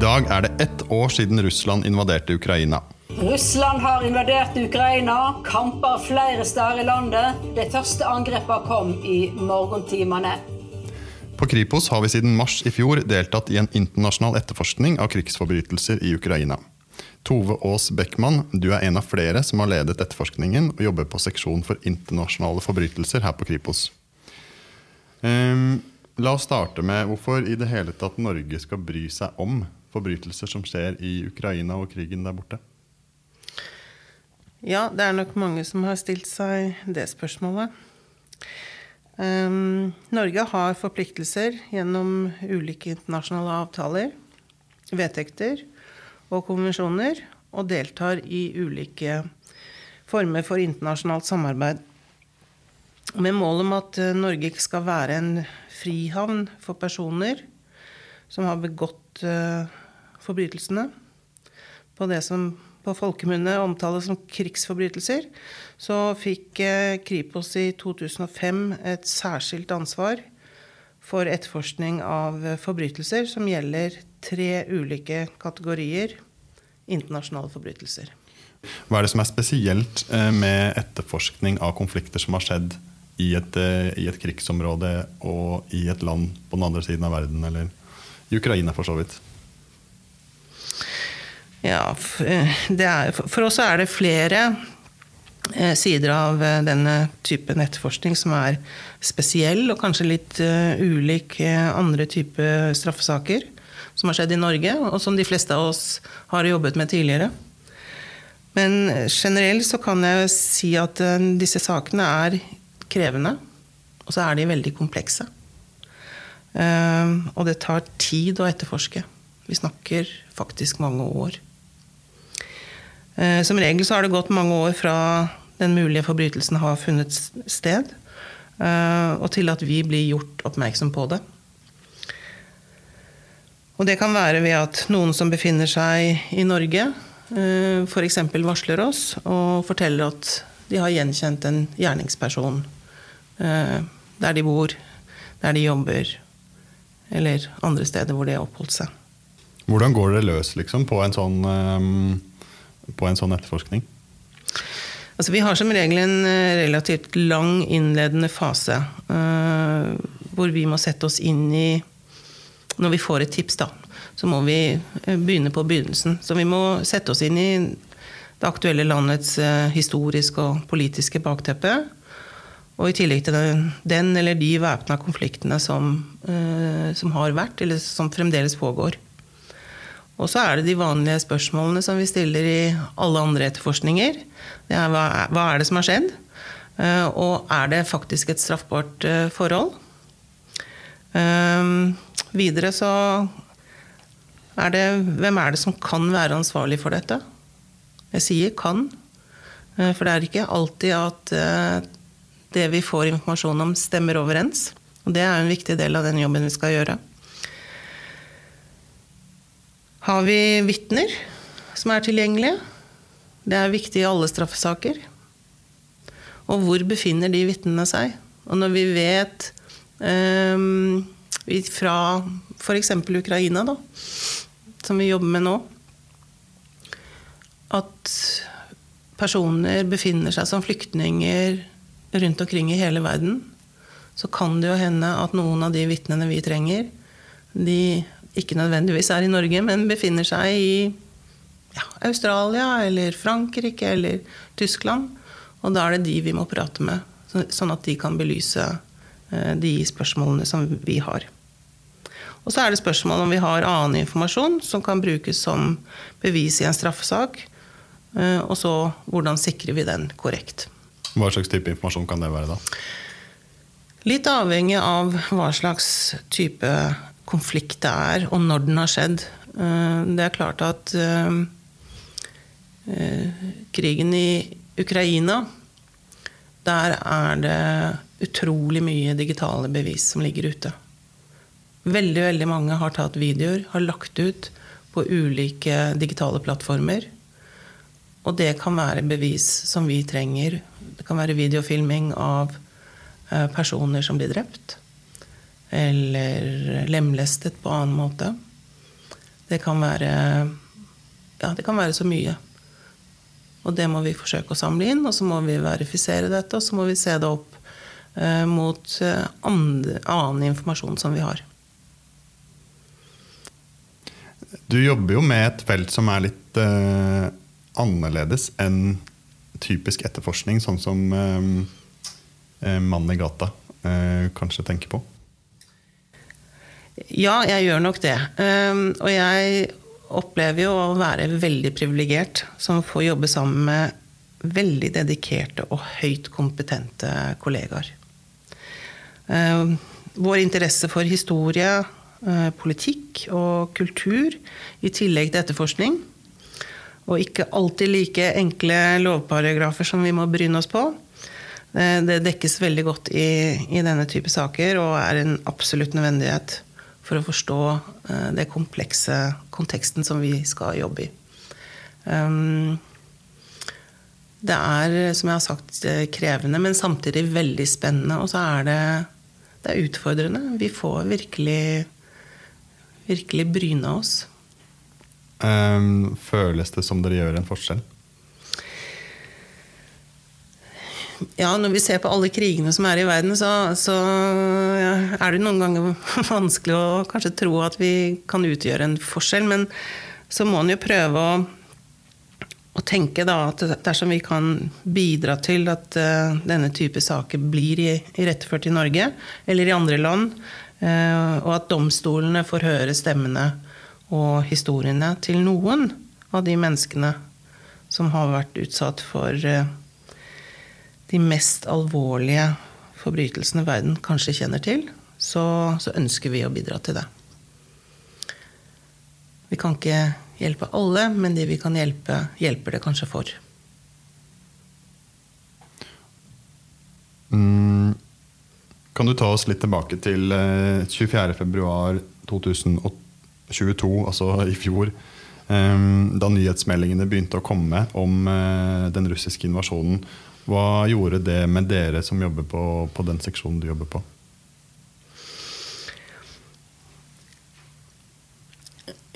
dag er det ett år siden Russland invaderte Ukraina. Russland har invadert Ukraina, kamper flere steder i landet. De første angrepene kom i morgentimene. På Kripos har vi siden mars i fjor deltatt i en internasjonal etterforskning av krigsforbrytelser i Ukraina. Tove Aas Beckmann, du er en av flere som har ledet etterforskningen og jobber på seksjon for internasjonale forbrytelser her på Kripos. Um, la oss starte med hvorfor i det hele tatt Norge skal bry seg om forbrytelser som skjer i Ukraina og krigen der borte? Ja, det er nok mange som har stilt seg det spørsmålet. Um, Norge har forpliktelser gjennom ulike internasjonale avtaler, vedtekter og konvensjoner, og deltar i ulike former for internasjonalt samarbeid. Med mål om at eh, Norge skal være en frihavn for personer som har begått uh, forbrytelsene på det som på folkemunne omtales som krigsforbrytelser, så fikk eh, Kripos i 2005 et særskilt ansvar for etterforskning av forbrytelser som gjelder tre ulike kategorier internasjonale forbrytelser. Hva er det som er spesielt eh, med etterforskning av konflikter som har skjedd i et, eh, i et krigsområde og i et land på den andre siden av verden, eller i Ukraina for så vidt? Ja, eh, er, for oss er det flere eh, sider av eh, denne typen etterforskning som er spesiell, og kanskje litt ulik andre typer straffesaker som har skjedd i Norge, og som de fleste av oss har jobbet med tidligere. Men generelt så kan jeg si at disse sakene er krevende, og så er de veldig komplekse. Og det tar tid å etterforske. Vi snakker faktisk mange år. Eh, som regel så har det gått mange år fra den mulige forbrytelsen har funnet sted, eh, og til at vi blir gjort oppmerksom på det. Og det kan være ved at noen som befinner seg i Norge, eh, f.eks. varsler oss og forteller at de har gjenkjent en gjerningsperson der de bor, der de jobber, eller andre steder hvor de har oppholdt seg. Hvordan går det løs liksom, på en sånn på en sånn etterforskning? Altså, vi har som regel en eh, relativt lang innledende fase. Uh, hvor vi må sette oss inn i Når vi får et tips, da, så må vi eh, begynne på begynnelsen. Så vi må sette oss inn i det aktuelle landets historiske og politiske bakteppe. Og i tillegg til den, eller de væpna konfliktene som, uh, som har vært, eller som fremdeles pågår. Og så er det de vanlige spørsmålene som vi stiller i alle andre etterforskninger. Det er hva, hva er det som har skjedd? Eh, og er det faktisk et straffbart eh, forhold? Videre så er det Hvem er det som kan være ansvarlig for dette? Jeg sier 'kan', for det er ikke alltid at det vi får informasjon om, stemmer overens. Og det er en viktig del av den jobben vi skal gjøre. Har vi vitner som er tilgjengelige? Det er viktig i alle straffesaker. Og hvor befinner de vitnene seg? Og når vi vet um, fra f.eks. Ukraina, da, som vi jobber med nå, at personer befinner seg som flyktninger rundt omkring i hele verden, så kan det jo hende at noen av de vitnene vi trenger, de ikke nødvendigvis er i Norge, men befinner seg i ja, Australia eller Frankrike eller Tyskland. Og da er det de vi må prate med, sånn at de kan belyse eh, de spørsmålene som vi har. Og så er det spørsmål om vi har annen informasjon som kan brukes som bevis i en straffesak. Eh, og så hvordan sikrer vi den korrekt. Hva slags type informasjon kan det være, da? Litt avhengig av hva slags type konflikt det er, og når den har skjedd. Eh, det er klart at eh, eh, krigen i Ukraina Der er det utrolig mye digitale bevis som ligger ute. Veldig, veldig mange har tatt videoer, har lagt ut på ulike digitale plattformer. Og det kan være bevis som vi trenger. Det kan være videofilming av personer som blir drept eller lemlestet på annen måte. Det kan være Ja, det kan være så mye. Og det må vi forsøke å samle inn, og så må vi verifisere dette, og så må vi se det opp eh, mot eh, andre, annen informasjon som vi har. Du jobber jo med et felt som er litt eh, annerledes enn typisk etterforskning, sånn som eh, eh mannen i gata eh, kanskje tenker på. Ja, jeg gjør nok det. Um, og jeg opplever jo å være veldig privilegert som får jobbe sammen med veldig dedikerte og høyt kompetente kollegaer. Um, vår interesse for historie, uh, politikk og kultur, i tillegg til etterforskning, og ikke alltid like enkle lovparagrafer som vi må bryne oss på, uh, det dekkes veldig godt i, i denne type saker og er en absolutt nødvendighet for å forstå uh, det komplekse konteksten som vi skal jobbe i. Um, det er, som jeg har sagt, eh, krevende, men samtidig veldig spennende. Og så er det, det er utfordrende. Vi får virkelig, virkelig bryne oss. Um, føles det som dere gjør en forskjell? ja, når vi ser på alle krigene som er i verden, så, så ja, er det noen ganger vanskelig å kanskje tro at vi kan utgjøre en forskjell. Men så må en jo prøve å, å tenke da, at dersom vi kan bidra til at uh, denne type saker blir i, iretteført i Norge eller i andre land, uh, og at domstolene får høre stemmene og historiene til noen av de menneskene som har vært utsatt for eh, de mest alvorlige forbrytelsene verden kanskje kjenner til, så, så, ønsker vi å bidra til det. Vi kan ikke hjelpe alle, men de vi kan hjelpe, hjelper det kanskje for. Mm. Kan du ta oss litt tilbake til eh, 24.2.2008? 22, altså i fjor, da nyhetsmeldingene begynte å komme om eh, den russiske invasjonen. Hva gjorde det med dere som jobber på, på den seksjonen du jobber på?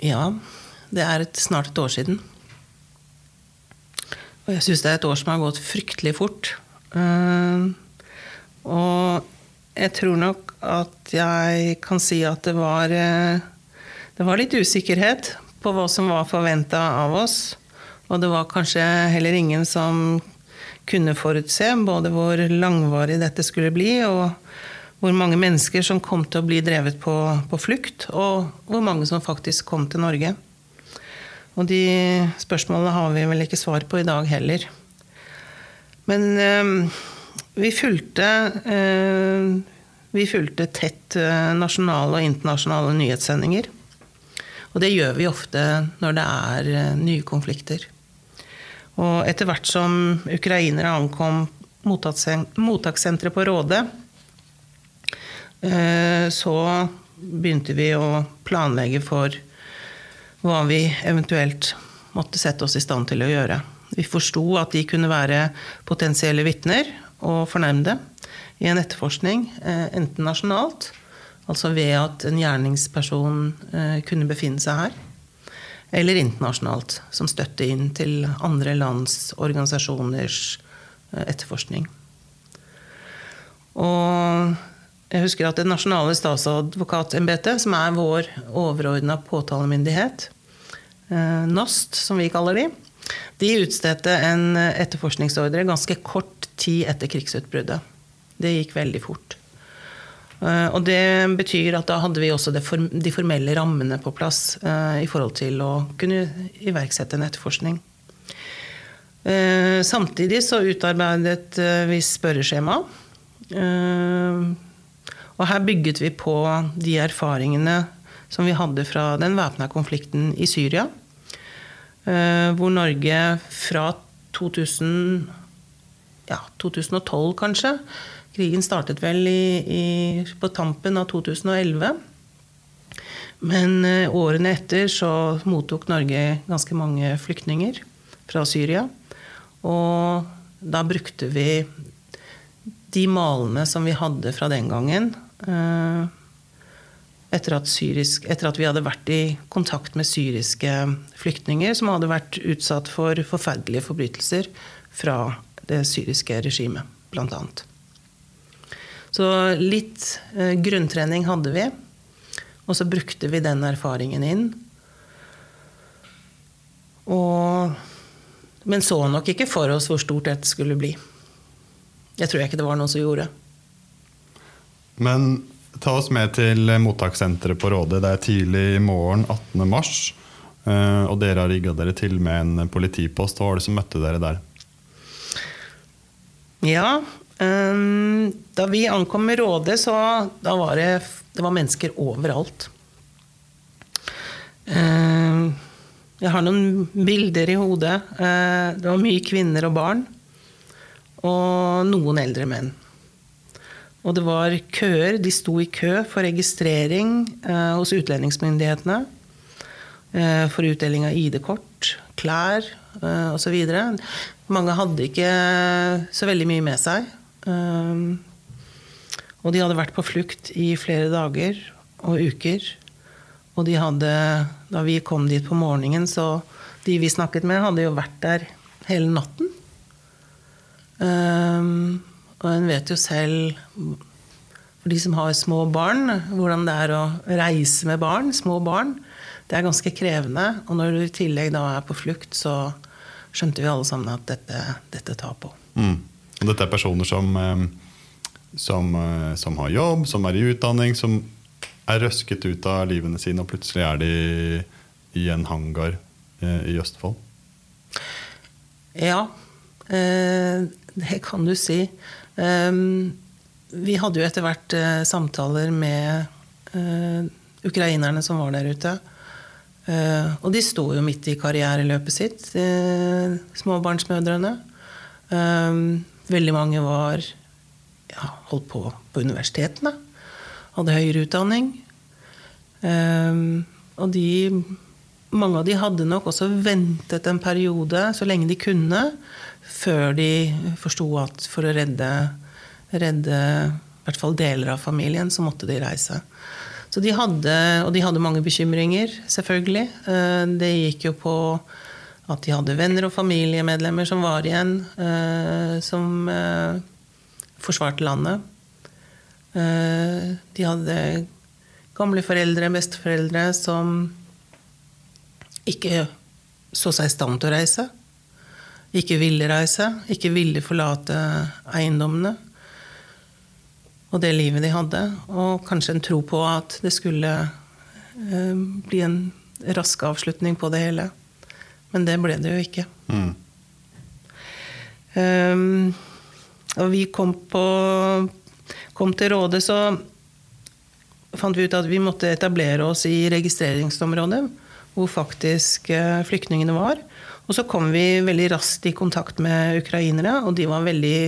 Ja, det er et, snart et år siden. Og jeg syns det er et år som har gått fryktelig fort. og jeg tror nok at jeg kan si at det var eh, det var litt usikkerhet på hva som var forventa av oss. Og det var kanskje heller ingen som kunne forutse både hvor langvarig dette skulle bli, og hvor mange mennesker som kom til å bli drevet på, på flukt, og hvor mange som faktisk kom til Norge. Og de spørsmålene har vi vel ikke svar på i dag heller. Men øh, vi fulgte øh, vi fulgte tett øh, nasjonale og internasjonale nyhetssendinger. Og det gjør vi ofte når det er nye konflikter. Og etter hvert som ukrainere ankom mottakssenteret på Råde, eh, så begynte vi å planlegge for hva vi eventuelt måtte sette oss i stand til å gjøre. Vi forsto at de kunne være potensielle vitner og fornærmede i en etterforskning, eh, enten nasjonalt, altså ved at en gjerningsperson eh, kunne befinne seg her, eller internasjonalt, som støtte inn til andre lands organisasjoners eh, etterforskning. Og jeg husker at Det nasjonale statsadvokatembetet, som er vår overordna påtalemyndighet, eh, NAST, som vi kaller de, de utstedte en etterforskningsordre ganske kort tid etter krigsutbruddet. Det gikk veldig fort. Eh, og det betyr at da hadde vi også de formelle rammene på plass eh, i forhold til å kunne iverksette en etterforskning. Eh, samtidig så utarbeidet vi spørreskjema. Og her bygget vi på de erfaringene som vi hadde fra den væpna konflikten i Syria. Hvor Norge fra 2000, ja, 2012 kanskje Krigen startet vel i, i, på tampen av 2011. Men eh, årene etter så mottok Norge ganske mange flyktninger fra Syria. Og da brukte vi de malene som vi hadde fra den gangen. Eh, etter at, syrisk, etter at vi hadde vært i kontakt med syriske flyktninger som hadde vært utsatt for forferdelige forbrytelser fra det syriske regimet, bl.a. Så litt eh, grunntrening hadde vi. Og så brukte vi den erfaringen inn. Og, men så nok ikke for oss hvor stort dette skulle bli. Jeg tror ikke det var noen som gjorde. Men ta oss med til mottakssenteret på Råde. Det er tidlig i morgen 18. mars. eh, Og dere har rigga dere til med en politipost. Hva var det som møtte dere der? Ja, da vi ankom med Råde, så da var det, det var mennesker overalt. Ehm, jeg har noen bilder i hodet. Eh, det var mye kvinner og barn. Og noen eldre menn. Og det var køer. De sto i kø for registrering eh, hos utlendingsmyndighetene. Eh, for utdeling av ID-kort, klær osv. Mange hadde ikke så veldig mye med seg. Um, og de hadde vært på flukt i flere dager og uker. Og de hadde, da vi kom dit på morgenen, så de vi snakket med, hadde jo vært der hele natten. Um, og en vet jo selv, for de som har små barn, hvordan det er å reise med barn, små barn. Det er ganske krevende. Og når du i tillegg da er på flukt, så skjønte vi alle sammen at dette, dette tar på. Mm. Og dette er personer som, eh, som, eh, som har jobb, som er i utdanning, som er røsket ut av livene sine, og plutselig er de i en hangar eh, i Østfold. Ja, det kan du si. Um, vi hadde jo etter hvert samtaler med ukrainerne som var der ute. Og de sto jo midt i karriereløpet sitt, småbarnsmødrene. Veldig mange var ja, holdt på på universitetene. Hadde høyere utdanning. Um, og de mange av de hadde nok også ventet en periode, så lenge de kunne, før de forsto at for å redde, redde i hvert fall deler av familien, så måtte de reise. Så de hadde, og de hadde mange bekymringer, selvfølgelig. Eh, det gikk jo på at de hadde venner og familiemedlemmer som var igjen, eh, som eh, forsvarte landet. De hadde gamle foreldre, besteforeldre, som ikke så seg i stand til å reise. Ikke ville reise, ikke ville forlate eiendommene og det livet de hadde. Og kanskje en tro på at det skulle eh, bli en rask avslutning på det hele. Men det ble det jo ikke. Mm. Um, og vi kom, på, kom til Rådet, så fant vi ut at vi måtte etablere oss i registreringsområdet hvor faktisk eh, flyktningene var. Og så kom vi veldig raskt i kontakt med ukrainere, og de var veldig,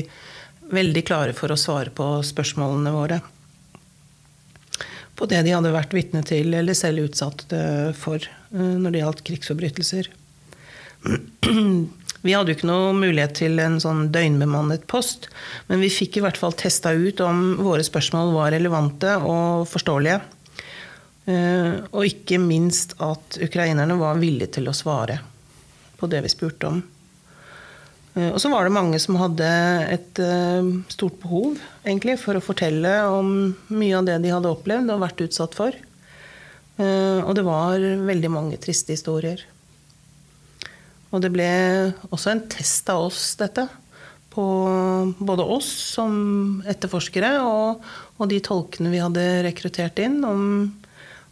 veldig klare for å svare på spørsmålene våre. På det de hadde vært vitne til eller selv utsatt eh, for eh, når det gjaldt krigsforbrytelser. Vi hadde jo ikke noe mulighet til en sånn døgnbemannet post, men vi fikk i hvert fall testa ut om våre spørsmål var relevante og forståelige. Eh, og ikke minst at ukrainerne var villige til å svare på det vi spurte om. Eh, og så var det mange som hadde et eh, stort behov egentlig, for å fortelle om mye av det de hadde opplevd og vært utsatt for. Og det var veldig mange triste historier. Og det ble også en test av oss, dette. På både oss som etterforskere og, og de tolkene vi hadde rekruttert inn. om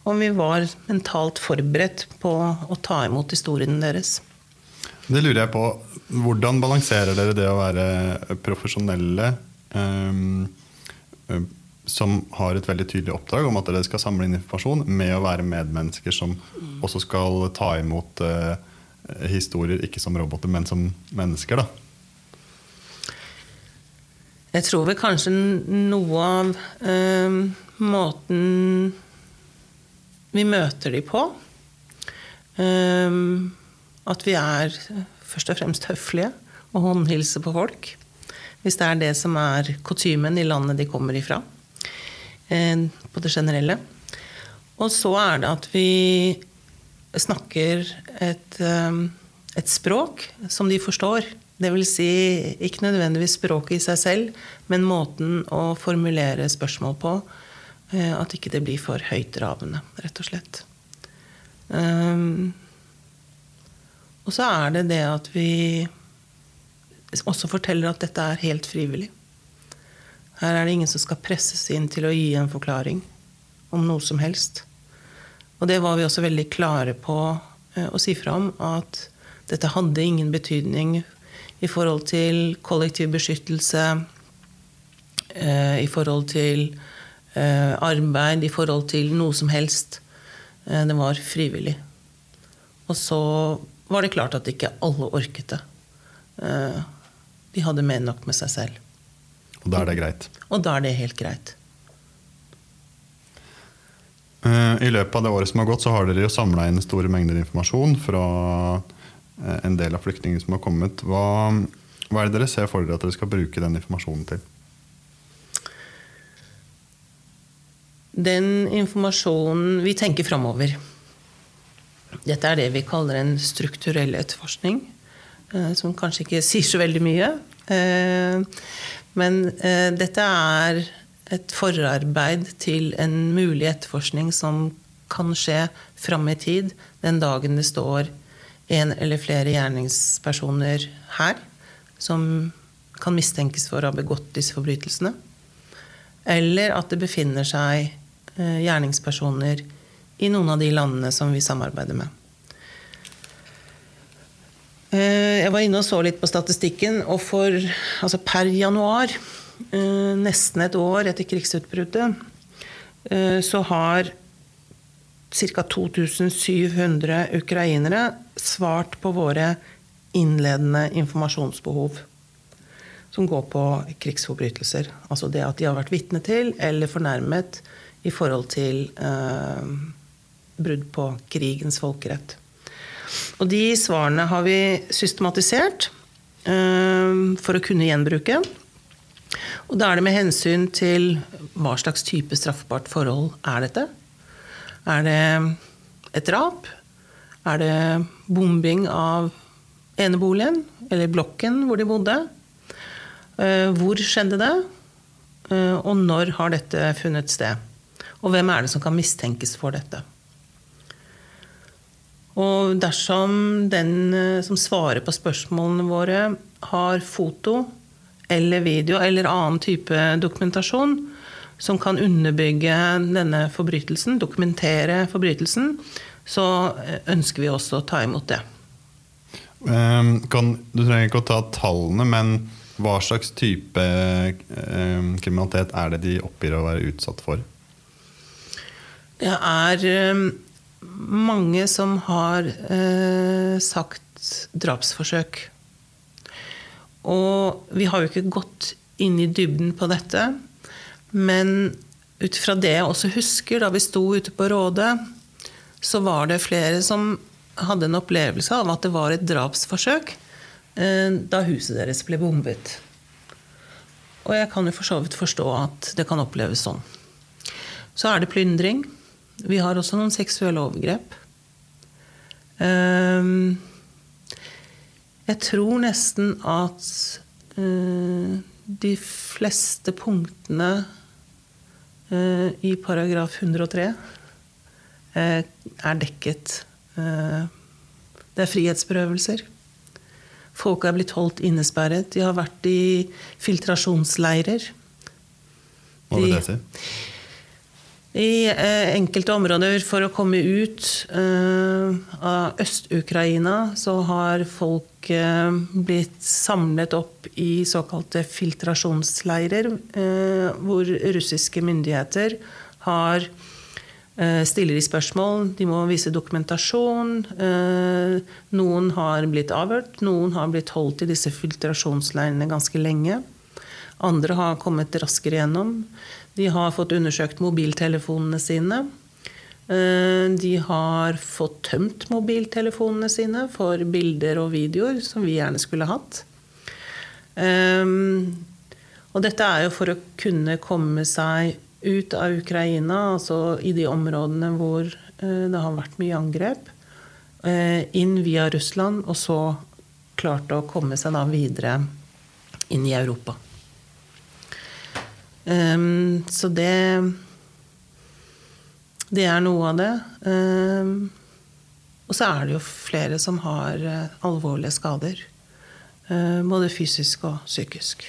om vi var mentalt forberedt på å ta imot historiene deres. Det lurer jeg på. Hvordan balanserer dere det å være profesjonelle um, som har et veldig tydelig oppdrag om at dere skal samle inn informasjon, med å være medmennesker som også skal ta imot uh, historier, ikke som roboter, men som mennesker? da? Jeg tror vel kanskje noe av uh, måten vi møter de på. Um, at vi er først og fremst høflige og håndhilser på folk. Hvis det er det som er kutymen i landet de kommer ifra. Um, på det generelle. Og så er det at vi snakker et, um, et språk som de forstår. Det vil si ikke nødvendigvis språket i seg selv, men måten å formulere spørsmål på. eh, At ikke det blir for høytravende, rett og slett. Um, og så er det det at vi også forteller at dette er helt frivillig. Her er det ingen som skal presses inn til å gi en forklaring om noe som helst. Og det var vi også veldig klare på eh, å si fra om, at dette hadde ingen betydning i forhold til kollektiv beskyttelse, eh, i forhold til eh, arbeid, i forhold til noe som helst. Det var frivillig. Og så var det klart at ikke alle orket det. De hadde mer enn nok med seg selv. Og da er det greit. Og da er det helt greit. Eh, I løpet av det året som har gått, så har dere jo samla inn store mengder informasjon fra eh, en del av flyktningene som har kommet. Hva, hva er det dere ser for dere at dere skal bruke den informasjonen til? Den informasjonen Vi tenker framover. Dette er det vi kaller en strukturell etterforskning. eh, Som kanskje ikke sier så veldig mye. Men dette er et forarbeid til en mulig etterforskning som kan skje fram i tid, den dagen det står en eller flere gjerningspersoner her som kan mistenkes for å ha begått disse forbrytelsene. Eller at det befinner seg eh, gjerningspersoner i noen av de landene som vi samarbeider med. Eh, Jeg var inne og så litt på statistikken, og for altså per januar, nesten et år etter krigsutbruddet, eh, så har ca. 2700 ukrainere svart på våre innledende informasjonsbehov. Som går på krigsforbrytelser. Altså det at de har vært vitne til eller fornærmet i forhold til eh, brudd på krigens folkerett. Og de svarene har vi systematisert eh, for å kunne gjenbruke. Og da er det med hensyn til hva slags type straffbart forhold er dette. Er det et drap? Er det bombing av eneboligen eller blokken hvor de bodde? Eh, Hvor skjedde det? Eh, Og når har dette funnet sted? Og hvem er det som kan mistenkes for dette? Og dersom den eh, som svarer på spørsmålene våre, har foto eller video eller annen type dokumentasjon som kan underbygge denne forbrytelsen, dokumentere forbrytelsen, så eh, ønsker vi også å ta imot det. Eh, Kan, du trenger ikke å ta tallene, men hva slags type eh, kriminalitet er det de oppgir å være utsatt for? Det er eh, mange som har eh, sagt drapsforsøk. Og vi har jo ikke gått inn i dybden på dette. Men ut fra det jeg også husker, da vi sto ute på Rådet, så var det flere som hadde en opplevelse av at det var et drapsforsøk eh, da huset deres ble bombet. Og jeg kan jo for så vidt forstå at det kan oppleves sånn. Så er det plyndring. Vi har også noen seksuelle overgrep. Ehm, Jeg tror nesten at uh, de fleste punktene uh, i paragraf 103 uh, er dekket. Eh, Det er frihetsberøvelser. Folk er blitt holdt innesperret. De har vært i filtrasjonsleirer. Hva vil det si? I eh, enkelte områder for å komme ut eh, av Øst-Ukraina så har folk eh, blitt samlet opp i såkalte filtrasjonsleirer, hvor russiske myndigheter har stiller de spørsmål, de må vise dokumentasjon. Noen har blitt avhørt, noen har blitt holdt i disse filtrasjonsleirene ganske lenge. Andre har kommet raskere gjennom. De har fått undersøkt mobiltelefonene sine. Eh, De har fått tømt mobiltelefonene sine for bilder og videoer, som vi gjerne skulle hatt. Eh, Og dette er jo for å kunne komme seg ut av Ukraina, altså i de områdene hvor eh, det har vært mye angrep, inn via Russland, og så klarte å komme seg da videre inn i Europa. Um, så det Det er noe av det. Um, og så er det jo flere som har uh, alvorlige skader. Uh, både fysisk og psykisk.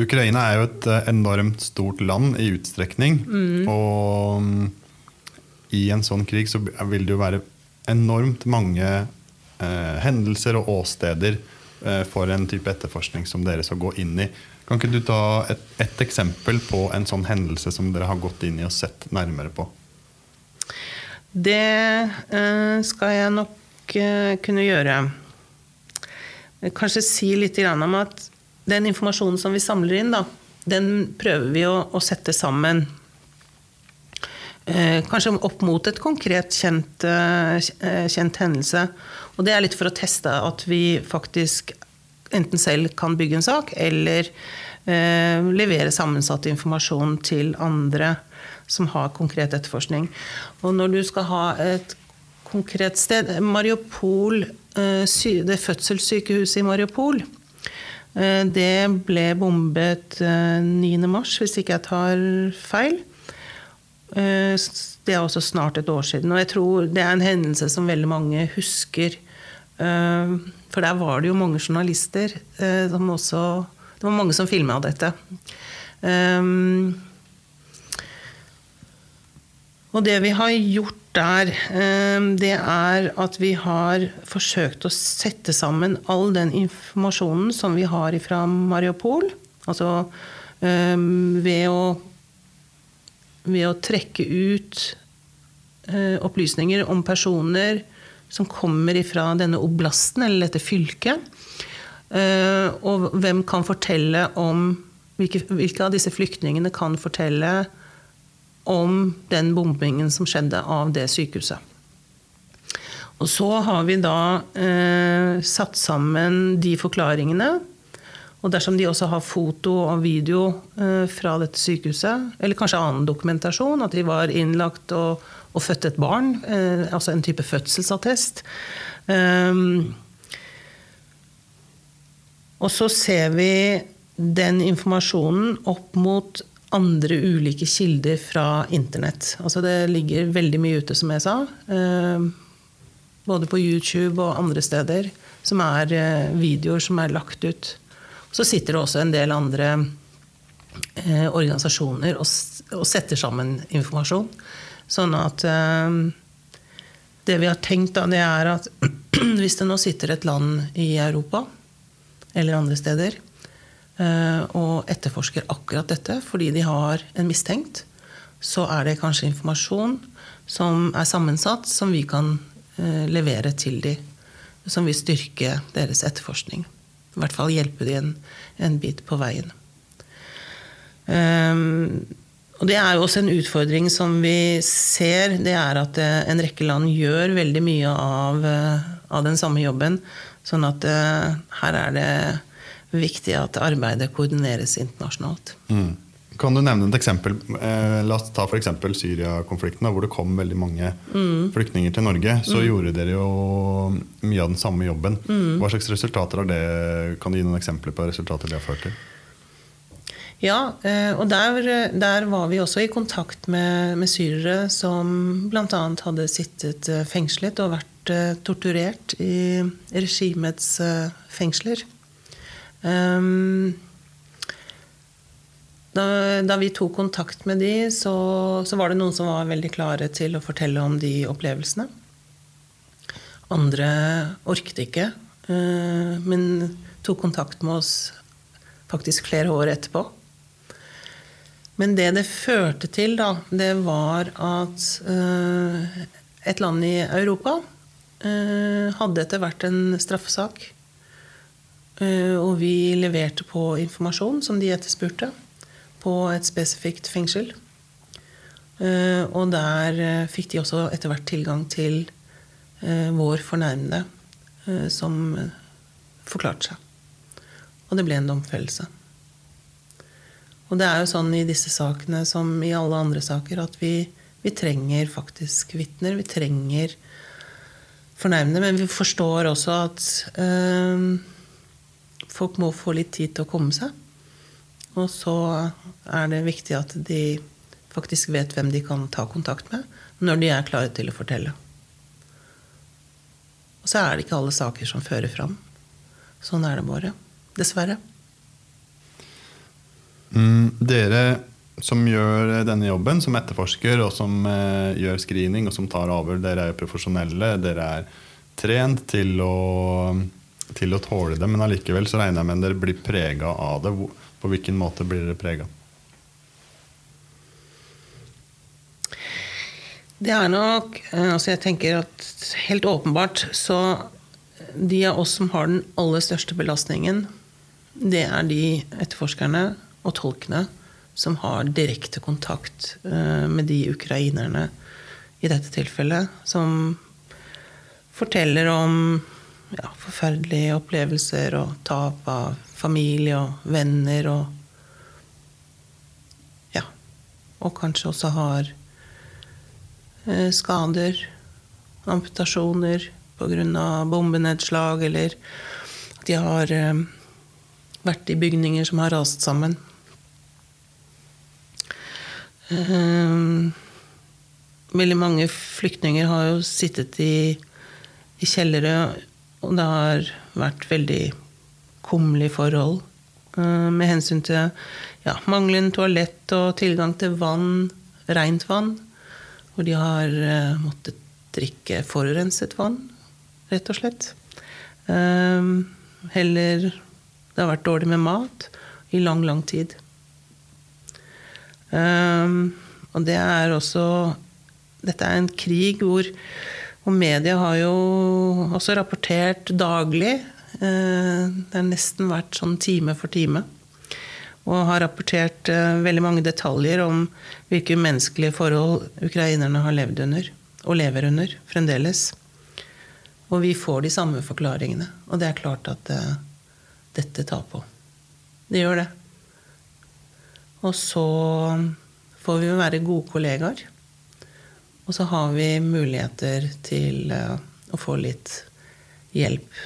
Ukraina er jo et uh, enormt stort land i utstrekning. Mm. Og um, i en sånn krig så vil det jo være enormt mange hendelser og åsteder for en type etterforskning som dere skal gå inn i. Kan ikke du ta et, et, eksempel på en sånn hendelse som dere har gått inn i og sett nærmere på? Det uh, skal jeg nok uh, kunne gjøre. Kanskje si litt om at den informasjonen som vi samler inn, da, den prøver vi å, å sette sammen. Uh, kanskje opp mot et konkret kjent, kjent hendelse. Og det er litt for å teste at vi faktisk enten selv kan bygge en sak, eller eh, levere sammensatt informasjon til andre som har konkret etterforskning. Og når du skal ha et konkret sted Mariupol, eh, det fødselssykehuset i Mariupol, eh, det ble bombet 9.3, eh, hvis ikke jeg tar feil. Eh, det er også snart et år siden. Og jeg tror det er en hendelse som veldig mange husker. Eh, for der var det jo mange journalister eh, som også Det var mange som filma dette. Um, og det vi har gjort der, um, det er at vi har forsøkt å sette sammen all den informasjonen som vi har fra Mariupol. Altså um, ved å ved å trekke ut uh, opplysninger om personer som kommer fra denne oblasten, eller dette fylket. Eh, og hvem kan fortelle om hvilke, hvilke av disse flyktningene kan fortelle om den bombingen som skjedde av det sykehuset. Og så har vi da eh, satt sammen de forklaringene. Og dersom de også har foto og video eh, fra dette sykehuset, eller kanskje annen dokumentasjon, at de var innlagt og og født et barn, eh, altså en type fødselsattest. Um, og så ser vi den informasjonen opp mot andre ulike kilder fra internett. Altså det ligger veldig mye ute, som jeg sa. Eh, både på YouTube og andre steder. Som er eh, videoer som er lagt ut. Så sitter det også en del andre organisasjoner og setter sammen informasjon. Sånn at eh, det vi har tenkt, da, det er at hvis det nå sitter et land i Europa eller andre steder eh, og etterforsker akkurat dette fordi de har en mistenkt, så er det kanskje informasjon som er sammensatt, som vi kan eh, levere til dem. Som vil styrke deres etterforskning. I hvert fall hjelpe dem en, en bit på veien. Um, og det er jo også en utfordring som vi ser. Det er at eh, en rekke land gjør veldig mye av, eh, av den samme jobben. Sånn at uh, her er det viktig at arbeidet koordineres internasjonalt. Mm. Kan du nevne et eksempel? Eh, la oss ta f.eks. Syria-konflikten, hvor det kom veldig mange mm. flyktninger til Norge. Så mm. gjorde dere jo mye av den samme jobben. Mm. Hva slags resultater har det? Kan du gi noen eksempler på resultater det har ført til? Ja, eh, og der, der, var vi også i kontakt med, med syrere som bl.a. hadde sittet eh, fengslet og vært eh, torturert i regimets fengsler. Ehm, da, da, vi tok kontakt med de, så, så, var det noen som var veldig klare til å fortelle om de opplevelsene. Andre orket ikke, men tok kontakt med oss faktisk flere år etterpå. Men det det førte til, da, det var at uh, et land i Europa uh, hadde etter hvert en straffesak. Uh, og vi leverte på informasjon som de etterspurte, på et spesifikt fengsel. og der fikk de også etter hvert tilgang til vår fornærmede, som forklarte seg. Og det ble en domfellelse. Og det er jo sånn i disse sakene som i alle andre saker at vi, vi trenger faktisk vitner. Vi trenger fornærmede, men vi forstår også at øh, folk må få litt tid til å komme seg. Og så er det viktig at de faktisk vet hvem de kan ta kontakt med når de er klare til å fortelle. Og så er det ikke alle saker som fører fram. Sånn er det bare. Dessverre. Mm, dere som gjør denne jobben, som etterforsker og som eh, gjør screening og som tar avhør, dere er jo profesjonelle. Dere er trent til å, til å tåle det, men allikevel så regner jeg med dere blir prega av det. På hvilken måte blir dere prega? Det er nok eh, altså Jeg tenker at helt åpenbart så De av oss som har den aller største belastningen, det er de etterforskerne og tolkene som har direkte kontakt eh, med de ukrainerne i dette tilfellet, som forteller om ja, forferdelige opplevelser og tap av familie og venner og Ja. Og kanskje også har eh, skader, amputasjoner pga. bombenedslag, eller at de har eh, vært i bygninger som har rast sammen. Eh, veldig mange flyktninger har jo sittet i, i kjellere, og det har vært veldig kummerlige forhold eh, med hensyn til ja, manglende toalett og tilgang til vann, rent vann. Hvor de har uh, måttet drikke forurenset vann, rett og slett. Um, heller Det har vært dårlig med mat i lang, lang tid. Um, og det er også Dette er en krig hvor Og media har jo også rapportert daglig. Uh, det har nesten vært sånn time for time. Og har rapportert uh, veldig mange detaljer om hvilke umenneskelige forhold ukrainerne har levd under. Og lever under fremdeles. Og vi får de samme forklaringene. Og det er klart at uh, dette tar på. Det gjør det. Og så får vi jo være gode kollegaer. Og så har vi muligheter til uh, å få litt hjelp.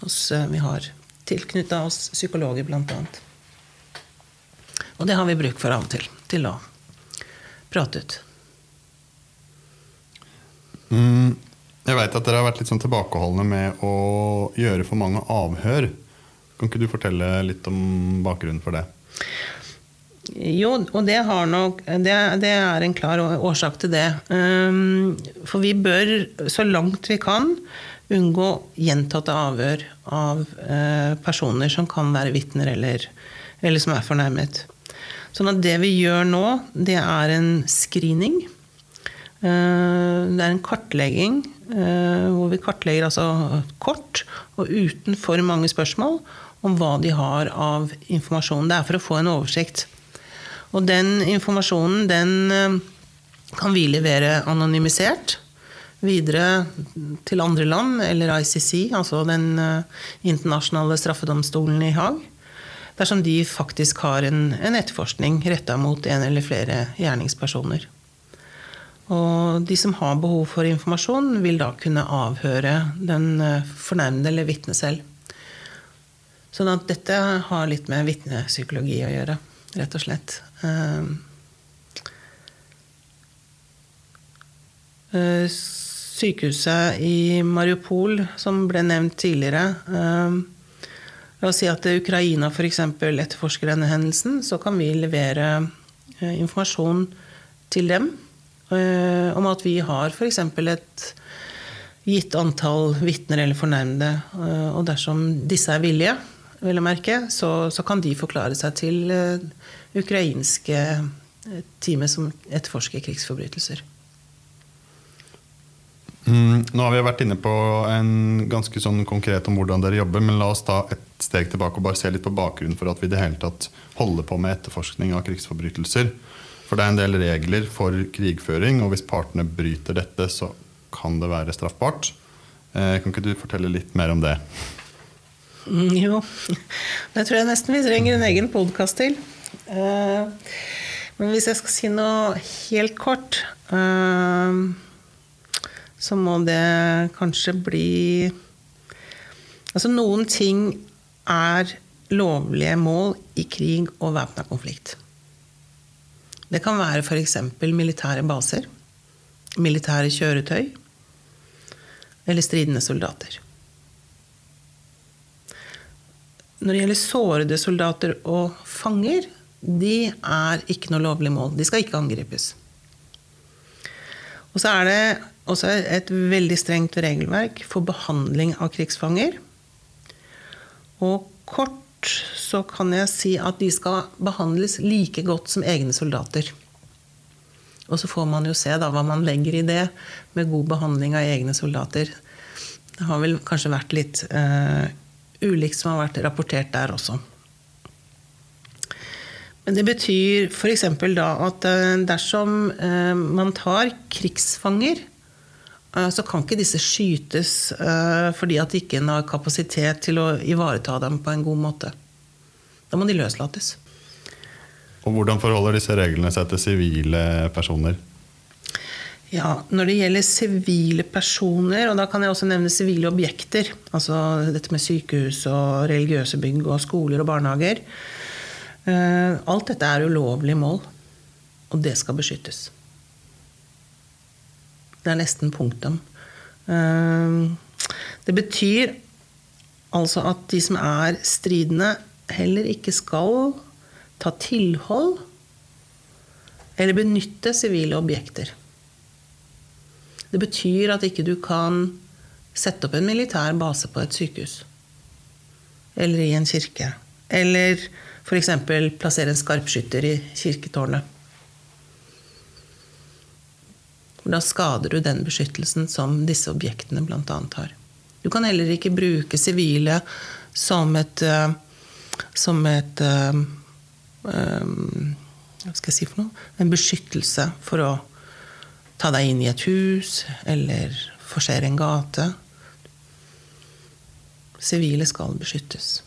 Hos, uh, vi har tilknytta oss psykologer, blant annet. Og det har vi bruk for av og til. Til å prate ut. Mm, jeg veit at dere har vært litt sånn tilbakeholdne med å gjøre for mange avhør. Kan ikke du fortelle litt om bakgrunnen for det? Jo, og det, nok, det, det, er en klar årsak til det. Um, for vi bør så langt vi kan unngå gjentatte avhør av uh, personer som kan være vitner eller, eller, som er fornærmet. Sånn at det vi gjør nå, det er en screening. Uh, det er en kartlegging uh, hvor vi kartlegger altså kort og uten for mange spørsmål om hva de har av informasjon. Det er for å få en oversikt. Og den informasjonen den eh, kan vi levere anonymisert videre til andre land, eller ICC, altså den eh, internasjonale straffedomstolen i Haag. Dersom de faktisk har en, en etterforskning retta mot en eller flere gjerningspersoner. Og de som har behov for informasjon, vil da kunne avhøre den eh, fornærmede eller vitnet selv. Sånn at dette har litt med vitnepsykologi å gjøre, rett og slett. Ehm, eh, sykehuset i Mariupol, som ble nevnt tidligere ehm, La oss si at Ukraina f.eks. etterforsker denne hendelsen. Så kan vi levere eh, informasjon til dem eh, om at vi har f.eks. et gitt antall vitner eller fornærmede. Og dersom disse er villige, vil jeg merke, så, så, kan de forklare seg til uh, ukrainske uh, teamet som etterforsker krigsforbrytelser. Mm, nå har vi vært inne på en ganske sånn konkret om hvordan dere jobber, men la oss ta et steg tilbake og bare se litt på bakgrunnen for at vi i det hele tatt holder på med etterforskning av krigsforbrytelser. For det er en del regler for krigføring, og hvis partene bryter dette, så kan det være straffbart. Eh, kan ikke du fortelle litt mer om det? Mm, jo, det tror jeg nesten vi trenger en egen podkast til. Uh, men hvis jeg skal si noe helt kort, uh, så må det kanskje bli Altså, noen ting er lovlige mål i krig og væpna konflikt. Det kan være f.eks. militære baser, militære kjøretøy eller stridende soldater. Når det gjelder sårede soldater og fanger, de er ikke noe lovlig mål. De skal ikke angripes. Og så er det også et veldig strengt regelverk for behandling av krigsfanger. Og kort så kan jeg si at de skal behandles like godt som egne soldater. Og så får man jo se da hva man legger i det med god behandling av egne soldater. Det har vel kanskje vært litt uh, ulikt som har vært rapportert der også. Men det betyr f.eks. da at uh, dersom uh, man tar krigsfanger, så kan ikke disse skytes fordi at de ikke har kapasitet til å ivareta dem på en god måte. Da må de løslates. Og Hvordan forholder disse reglene seg til sivile personer? Ja, Når det gjelder sivile personer, og da kan jeg også nevne sivile objekter, altså dette med sykehus og religiøse bygg og skoler og barnehager eh, Alt dette er ulovlige mål, og det skal beskyttes. Det er nesten punktum. Eh, det betyr altså at de som er stridende, heller ikke skal ta tilhold eller benytte sivile objekter. Det betyr at ikke du kan sette opp en militær base på et sykehus. Eller i en kirke. Eller f.eks. plassere en skarpskytter i kirketårnet. Da skader du den beskyttelsen som disse objektene bl.a. har. Du kan heller ikke bruke sivile som et uh, som et um, Hva skal jeg si for noe? En beskyttelse for å ta deg inn i et hus eller forsere en gate. Sivile skal beskyttes.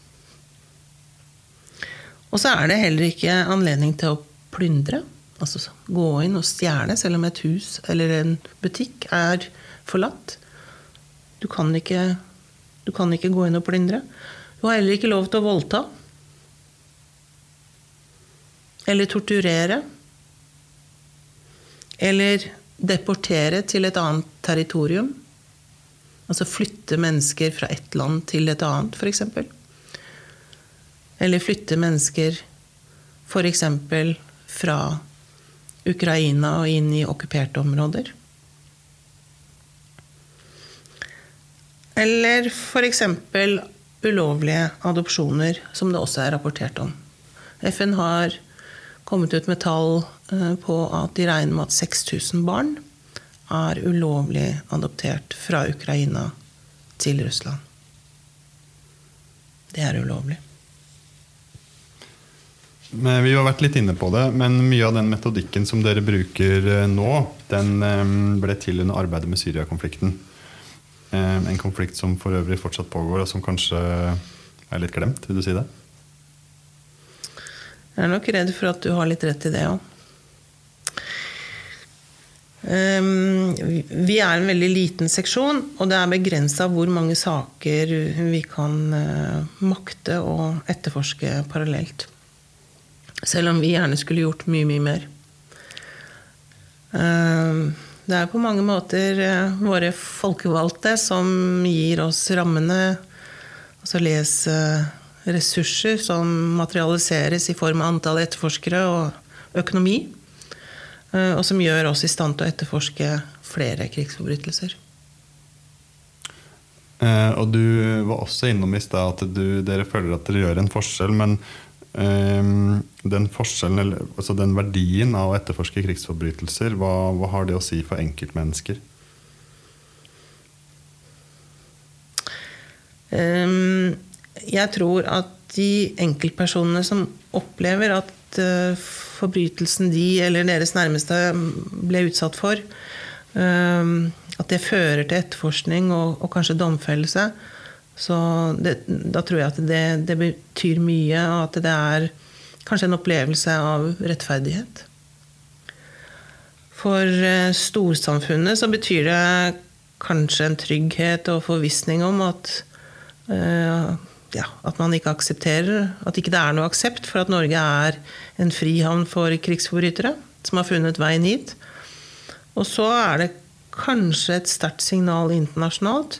Og så er det heller ikke anledning til å plyndre. Altså gå inn og stjele, selv om et hus eller en butikk er forlatt. Du kan ikke, du kan ikke gå inn og plyndre. Du har heller ikke lov til å voldta. Eller torturere. Eller deportere til et annet territorium. Altså flytte mennesker fra ett land til et annet, f.eks. Eller flytte mennesker f.eks. fra Ukraina og inn i okkuperte områder. Eller f.eks. ulovlige adopsjoner, som det også er rapportert om. FN har kommet ut med tall på at de regner med at 6000 barn er ulovlig adoptert fra Ukraina til Russland. Det er ulovlig. Men vi har vært litt inne på det, men mye av den metodikken som dere bruker eh, nå, den eh, ble til under arbeidet med Syria-konflikten. En konflikt som for øvrig fortsatt pågår, og som kanskje er litt glemt. Vil du si det? Jeg er nok redd for at du har litt rett i det òg. Ehm, vi er en veldig liten seksjon, og det er begrensa hvor mange saker vi kan eh, makte å etterforske parallelt. Selv om vi gjerne skulle gjort mye, mye mer. Ehm, det er på mange måter eh, våre folkevalgte som gir oss rammene. Altså les ressurser som materialiseres i form av antall etterforskere og økonomi. Eh, og som gjør oss i stand til å etterforske flere krigsforbrytelser. Eh, og du var også innom i stad at du, dere føler at dere gjør en forskjell. Men eh, den forskjellen, altså den verdien av å etterforske krigsforbrytelser, hva, hva har det å si for enkeltmennesker? Um, jeg tror at de enkeltpersonene som opplever at forbrytelsen de eller deres nærmeste ble utsatt for, uh, at det fører til etterforskning og, og, kanskje domfellelse, Så det, da tror jeg at det, det betyr mye, og at det er kanskje en opplevelse av rettferdighet. For eh, storsamfunnet så betyr det kanskje en trygghet og forvissning om at, uh, ja, at man ikke aksepterer At ikke det er noe aksept for at Norge er en frihavn for krigsforbrytere som har funnet veien hit. Og så er det kanskje et sterkt signal internasjonalt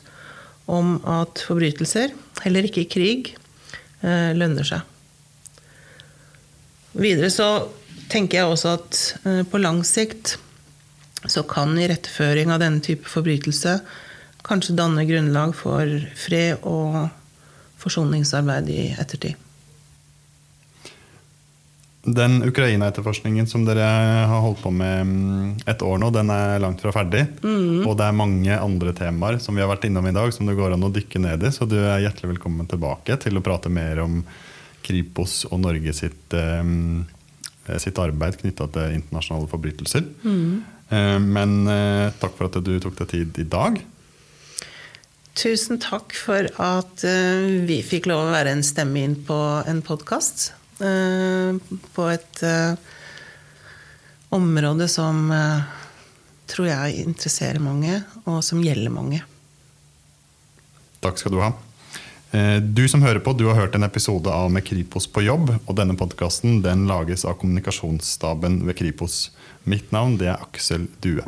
om at forbrytelser, heller ikke krig, uh, lønner seg. Videre så tenker jeg også at uh, på lang sikt så kan iretteføring av denne type forbrytelse kanskje danne grunnlag for fred og forsoningsarbeid i ettertid. Den Ukraina-etterforskningen som dere har holdt på med mm, et år nå, den er langt fra ferdig. Mm. Og det er mange andre temaer som vi har vært innom i dag, som det går an å dykke ned i. Så du er hjertelig velkommen tilbake til å prate mer om Kripos og Norge sitt, um, sitt arbeid knytta til internasjonale forbrytelser. Mm. Eh, men eh, takk for at du tok deg tid i dag. Tusen takk for at eh, vi fikk lov å være en stemme inn på en podkast. På et område som tror jeg interesserer mange, og som gjelder mange. Takk skal du ha. Du som hører på, du har hørt en episode av Med Kripos på jobb. og Denne podkasten lages av kommunikasjonsstaben ved Kripos. Mitt navn det er Aksel Due.